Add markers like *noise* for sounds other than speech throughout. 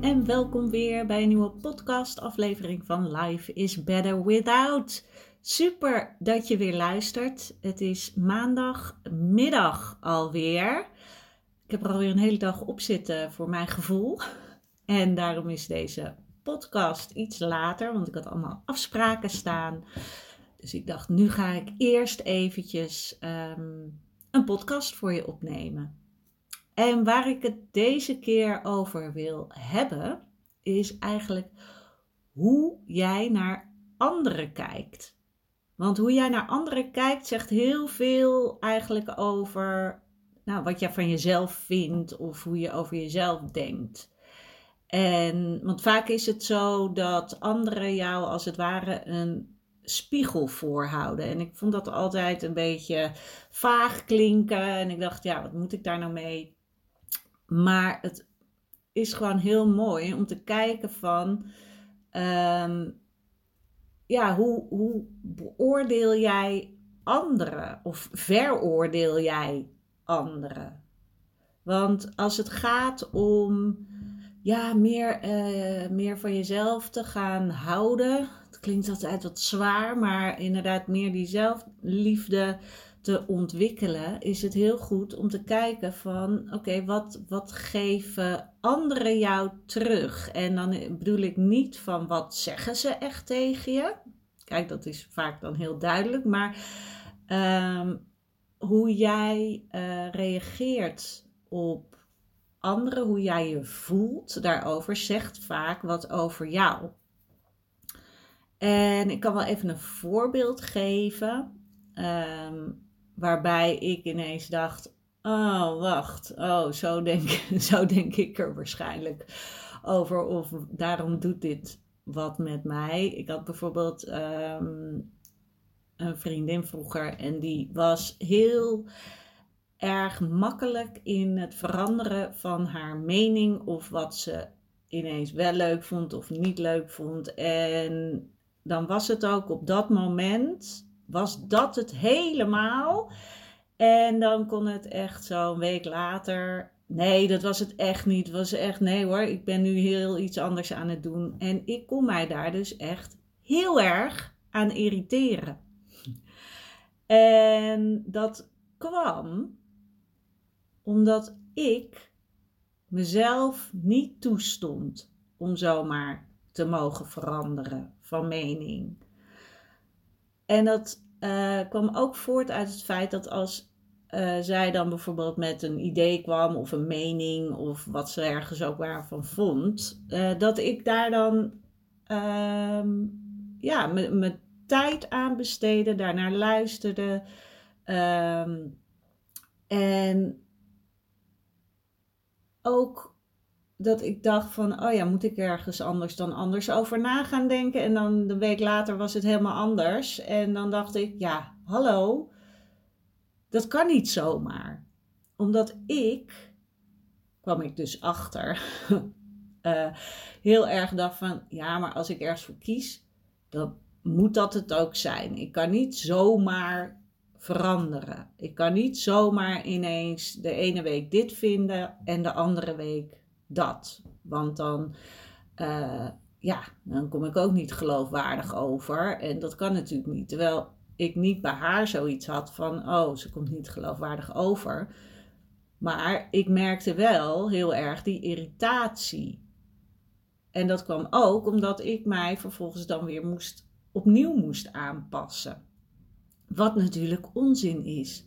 en welkom weer bij een nieuwe podcast-aflevering van Life is Better Without. Super dat je weer luistert. Het is maandagmiddag alweer. Ik heb er alweer een hele dag op zitten voor mijn gevoel. En daarom is deze podcast iets later, want ik had allemaal afspraken staan. Dus ik dacht, nu ga ik eerst eventjes ehm, een podcast voor je opnemen. En waar ik het deze keer over wil hebben, is eigenlijk hoe jij naar anderen kijkt. Want hoe jij naar anderen kijkt, zegt heel veel eigenlijk over nou, wat je van jezelf vindt of hoe je over jezelf denkt. En, want vaak is het zo dat anderen jou als het ware een spiegel voorhouden. En ik vond dat altijd een beetje vaag klinken. En ik dacht, ja, wat moet ik daar nou mee? Maar het is gewoon heel mooi om te kijken van, ehm, ja, hoe, hoe beoordeel jij anderen of veroordeel jij anderen? Want als het gaat om ja, meer, uh, meer van jezelf te gaan houden, het klinkt altijd wat zwaar, maar inderdaad meer die zelfliefde te ontwikkelen, is het heel goed om te kijken van oké, wat, wat geven anderen jou terug? En dan bedoel ik niet van wat zeggen ze echt tegen je. Kijk, dat is vaak dan heel duidelijk, maar ehm, hoe jij uh, reageert op anderen, hoe jij je voelt daarover, zegt vaak wat over jou. En ik kan wel even een voorbeeld geven. Um, waarbij ik ineens dacht: oh, wacht, oh, zo denk, *laughs* zo denk ik er waarschijnlijk over. Of daarom doet dit wat met mij. Ik had bijvoorbeeld ehm, een vriendin vroeger en die was heel erg makkelijk in het veranderen van haar mening of wat ze ineens wel leuk vond of niet leuk vond. En dan was het ook op dat moment was dat het helemaal. En dan kon het echt zo een week later. Nee, dat was het echt niet. Het was echt, nee hoor, ik ben nu heel iets anders aan het doen. En ik kon mij daar dus echt heel erg aan irriteren. En dat kwam omdat ik mezelf niet toestond om zomaar te mogen veranderen van mening. En dat uh, kwam ook voort uit het feit dat als uh, zij dan bijvoorbeeld met een idee kwam of een mening of wat ze ergens ook waarvan vond, uh, dat ik daar dan ehm, ja, mijn tijd aan besteedde, daarnaar luisterde. Um, en ook dat ik dacht van, oh ja, moet ik ergens anders dan anders over na gaan denken? En dan de week later was het helemaal anders. En dan dacht ik, ja, hallo, dat kan niet zomaar. Omdat ik, kwam ik dus achter, uh, *laughs* heel erg dacht van, ja, maar als ik ergens voor kies, dan moet dat het ook zijn. Ik kan niet zomaar veranderen. Ik kan niet zomaar ineens de ene week dit vinden en de andere week dat. Want dan, uh, ja, dan kom ik ook niet geloofwaardig over. En dat kan natuurlijk niet. Terwijl ik niet bij haar zoiets had van, oh, ze komt niet geloofwaardig over. Maar ik merkte wel heel erg die irritatie. En dat kwam ook omdat ik mij vervolgens dan weer moest, opnieuw moest aanpassen. Wat natuurlijk onzin is.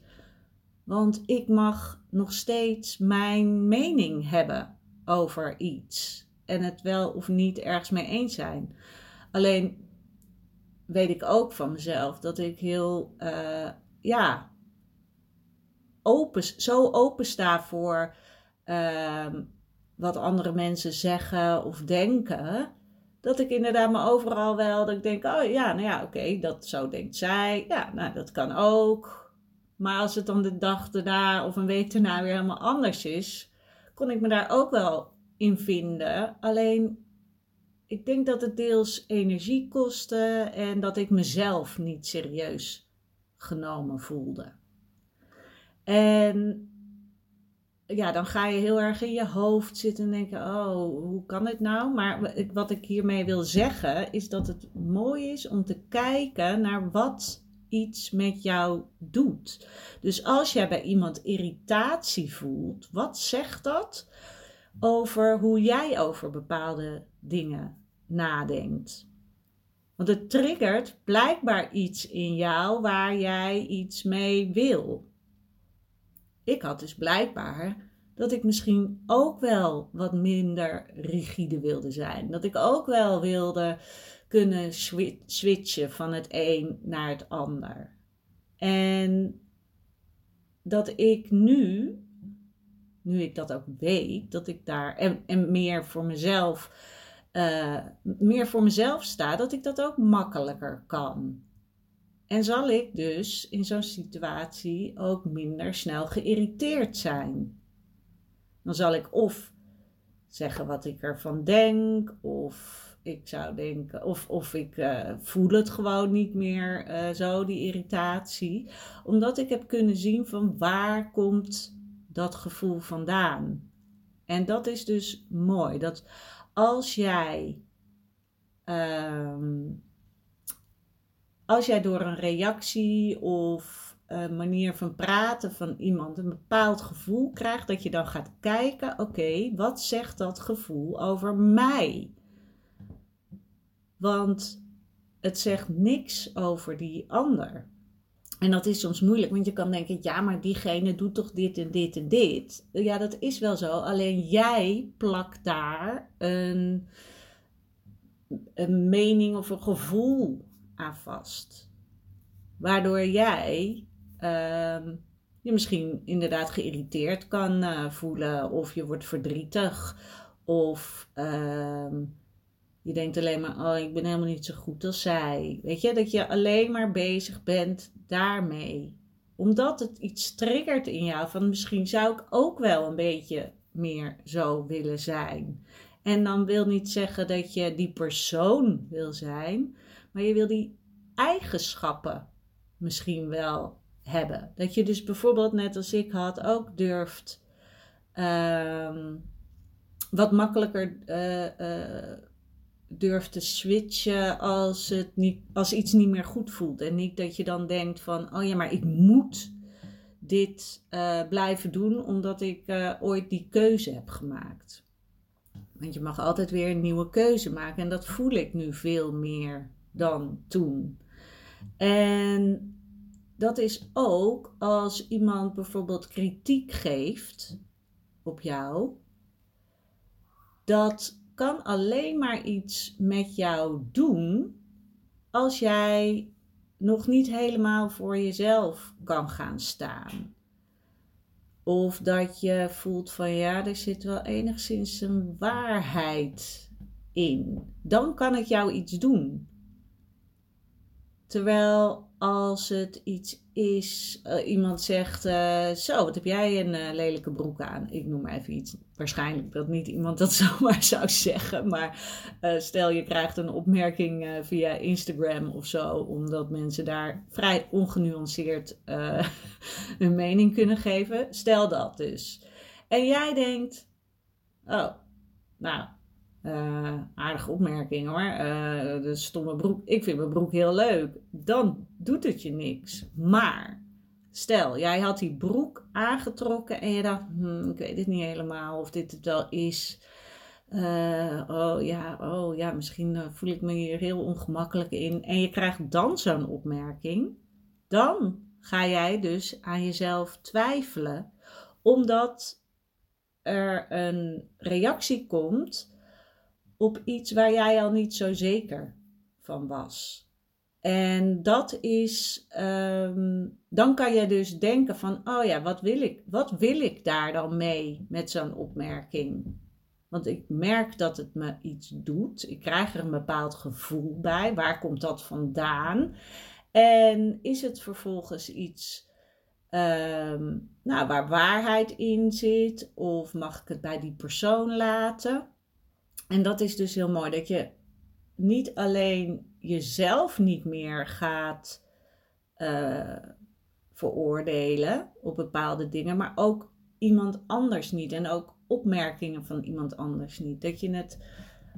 Want ik mag nog steeds mijn mening hebben over iets. En het wel of niet ergens mee eens zijn. Alleen weet ik ook van mezelf dat ik heel, uh, ja, open, zo open sta voor uh, wat andere mensen zeggen of denken. Dat ik inderdaad me overal wel, dat ik denk, oh ja, nou ja, oké, dat zo denkt zij. Ja, nou, dat kan ook. Maar als het dan de dag daarna of een week daarna weer helemaal anders is, kon ik me daar ook wel in vinden. Alleen ik denk dat het deels energie kostte en dat ik mezelf niet serieus genomen voelde. En ja, dan ga je heel erg in je hoofd zitten en denken: oh, hoe kan het nou? Maar wat ik hiermee wil zeggen is dat het mooi is om te kijken naar wat iets met jou doet. Dus als jij bij iemand irritatie voelt, wat zegt dat over hoe jij over bepaalde dingen nadenkt. Want het triggert blijkbaar iets in jou waar jij iets mee wil. Ik had dus blijkbaar dat ik misschien ook wel wat minder rigide wilde zijn. Dat ik ook wel wilde kunnen switchen van het een naar het ander. En dat ik nu, nu ik dat ook weet, dat ik daar en, en meer voor mezelf uh, meer voor mezelf sta, dat ik dat ook makkelijker kan. En zal ik dus in zo'n situatie ook minder snel geïrriteerd zijn. Dan zal ik of zeggen wat ik ervan denk, of ik zou denken, of, of ik uh, voel het gewoon niet meer uh, zo, die irritatie. Omdat ik heb kunnen zien van waar komt dat gevoel vandaan. En dat is dus mooi. Dat als jij, ehm, als jij door een reactie of een manier van praten van iemand een bepaald gevoel krijgt, dat je dan gaat kijken: oké, wat zegt dat gevoel over mij? Want het zegt niks over die ander. En dat is soms moeilijk, want je kan denken: ja, maar diegene doet toch dit en dit en dit. Ja, dat is wel zo. Alleen jij plakt daar een, een mening of een gevoel aan vast. Waardoor jij je misschien inderdaad geïrriteerd kan uh, voelen, of je wordt verdrietig, of. Uh, je denkt alleen maar, oh, ik ben helemaal niet zo goed als zij. Weet je, dat je alleen maar bezig bent daarmee. Omdat het iets triggert in jou van misschien zou ik ook wel een beetje meer zo willen zijn. En dan wil niet zeggen dat je die persoon wil zijn, maar je wil die eigenschappen misschien wel hebben. Dat je dus bijvoorbeeld, net als ik had, ook durft uh, wat makkelijker. Uh, durft te switchen als, het niet, als iets niet meer goed voelt. En niet dat je dan denkt van, oh ja, maar ik moet dit uh, blijven doen omdat ik ooit die keuze heb gemaakt. Want je mag altijd weer een nieuwe keuze maken en dat voel ik nu veel meer dan toen. En dat is ook als iemand bijvoorbeeld kritiek geeft op jou, dat kan alleen maar iets met jou doen als jij nog niet helemaal voor jezelf kan gaan staan. Of dat je voelt van ja, er zit wel enigszins een waarheid in. Dan kan het jou iets doen. Terwijl als het iets is, uh, iemand zegt, uh, zo, wat heb jij een uh, lelijke broek aan? Ik noem maar even iets. Waarschijnlijk dat niet iemand dat *laughs* zomaar zou zeggen. Maar stel je krijgt een opmerking via Instagram of zo, omdat mensen daar vrij ongenuanceerd *laughs* hun mening kunnen geven. Stel dat dus. En jij denkt, oh, nou, uh, aardige opmerking hoor. Uh, de stomme broek. Ik vind mijn broek heel leuk. Dan doet het je niks. Maar stel, jij had die broek aangetrokken en je dacht: hm, ik weet het niet helemaal of dit het wel is. Uh, oh ja, oh ja, misschien voel ik me hier heel ongemakkelijk in. En je krijgt dan zo'n opmerking. Dan ga jij dus aan jezelf twijfelen, omdat er een reactie komt op iets waar jij al niet zo zeker van was. En dat is, ehm, dan kan je dus denken van, oh ja, wat wil ik, wat wil ik daar dan mee met zo'n opmerking? Want ik merk dat het me iets doet. Ik krijg er een bepaald gevoel bij. Waar komt dat vandaan? En is het vervolgens iets ehm, nou, waar waarheid in zit? Of mag ik het bij die persoon laten? En dat is dus heel mooi dat je niet alleen jezelf niet meer gaat uh, veroordelen op bepaalde dingen, maar ook iemand anders niet. En ook opmerkingen van iemand anders niet. Dat je het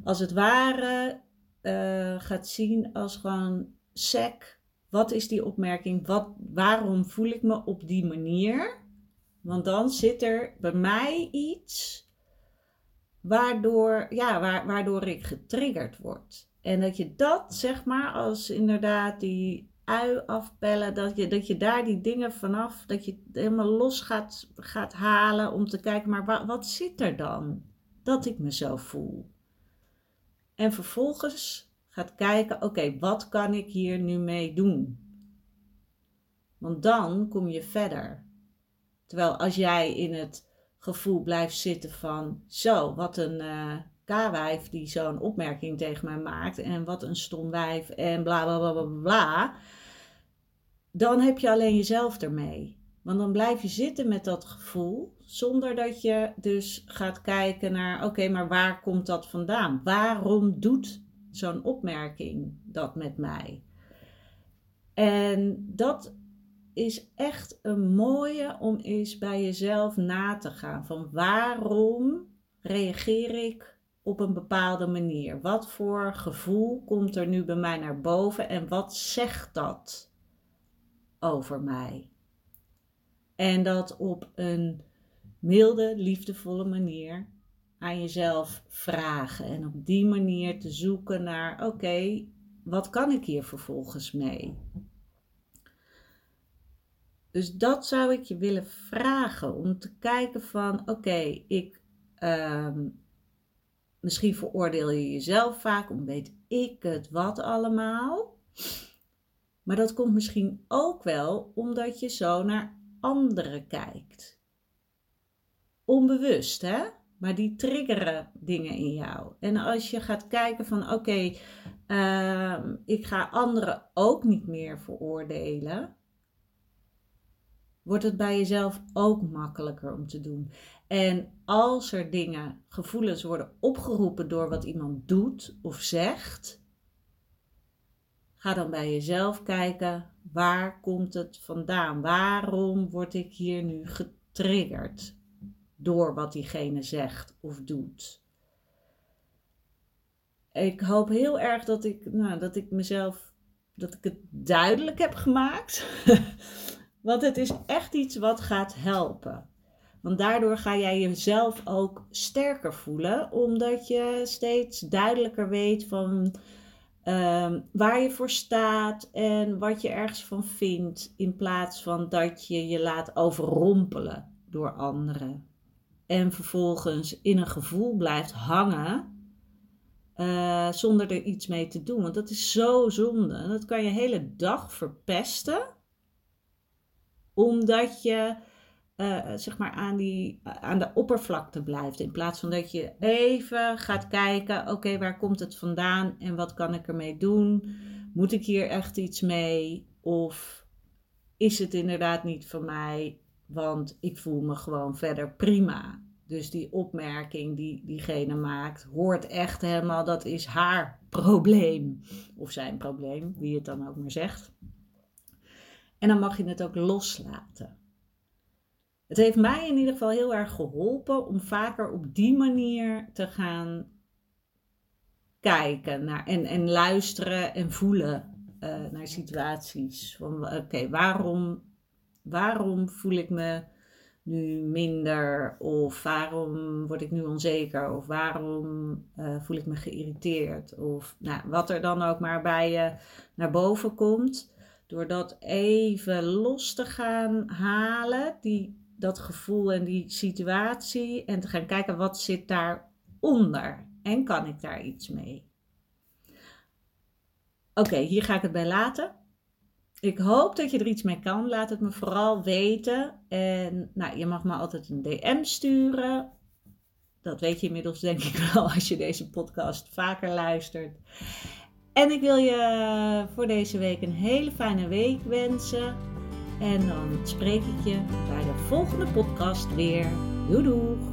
als het ware uh, gaat zien als gewoon sec. Wat is die opmerking? Wat, waarom voel ik me op die manier? Want dan zit er bij mij iets waardoor, ja, waardoor ik getriggerd word. En dat je dat, zeg maar, als inderdaad die ui afpellen, dat je, dat je daar die dingen vanaf, dat je helemaal los gaat, gaat halen om te kijken, maar wat zit er dan dat ik me zo voel? En vervolgens gaat kijken, oké, wat kan ik hier nu mee doen? Want dan kom je verder. Terwijl als jij in het gevoel blijft zitten van, zo, wat een uh, k die zo'n opmerking tegen mij maakt en wat een stom wijf en bla bla bla bla bla dan heb je alleen jezelf ermee. Want dan blijf je zitten met dat gevoel, zonder dat je dus gaat kijken naar, oké, maar waar komt dat vandaan? Waarom doet zo'n opmerking dat met mij? En dat is echt een mooie om eens bij jezelf na te gaan. Van waarom reageer ik op een bepaalde manier? Wat voor gevoel komt er nu bij mij naar boven en wat zegt dat? over mij. En dat op een milde, liefdevolle manier aan jezelf vragen. En op die manier te zoeken naar: oké, wat kan ik hier vervolgens mee? Dus dat zou ik je willen vragen om te kijken van: oké, ik. Ehm, misschien veroordeel je jezelf vaak om weet ik het wat allemaal. Maar dat komt misschien ook wel omdat je zo naar anderen kijkt. Onbewust, hè? Maar die triggeren dingen in jou. En als je gaat kijken van oké, ehm, ik ga anderen ook niet meer veroordelen, wordt het bij jezelf ook makkelijker om te doen. En als er dingen, gevoelens worden opgeroepen door wat iemand doet of zegt, Ga dan bij jezelf kijken, waar komt het vandaan? Waarom word ik hier nu getriggerd door wat diegene zegt of doet? Ik hoop heel erg dat ik, nou, dat ik mezelf, dat ik het duidelijk heb gemaakt. *laughs* Want het is echt iets wat gaat helpen. Want daardoor ga jij jezelf ook sterker voelen, omdat je steeds duidelijker weet van Ehm, waar je voor staat en wat je ergens van vindt, in plaats van dat je je laat overrompelen door anderen. En vervolgens in een gevoel blijft hangen uh, zonder er iets mee te doen. Want dat is zo zonde. Dat kan je hele dag verpesten, omdat je uh, zeg maar aan, die, aan de oppervlakte blijft. In plaats van dat je even gaat kijken, oké, waar komt het vandaan en wat kan ik ermee doen? Moet ik hier echt iets mee? Of is het inderdaad niet voor mij, want ik voel me gewoon verder prima. Dus die opmerking die diegene maakt, hoort echt helemaal, dat is haar probleem. Of zijn probleem, wie het dan ook maar zegt. En dan mag je het ook loslaten. Het heeft mij in ieder geval heel erg geholpen om vaker op die manier te gaan kijken naar, en, en luisteren en voelen uh, naar situaties. Van oké, waarom, waarom voel ik me nu minder? Of waarom word ik nu onzeker? Of waarom uh, voel ik me geïrriteerd? Of nou, wat er dan ook maar bij je naar boven komt. Door dat even los te gaan halen, die, dat gevoel en die situatie. En te gaan kijken wat zit daaronder. En kan ik daar iets mee? Oké, hier ga ik het bij laten. Ik hoop dat je er iets mee kan. Laat het me vooral weten. En nou, je mag me altijd een DM sturen. Dat weet je inmiddels denk ik wel *laughs* als je deze podcast vaker luistert. En ik wil je voor deze week een hele fijne week wensen. En dan spreek ik je bij de volgende podcast weer. Doei doeg!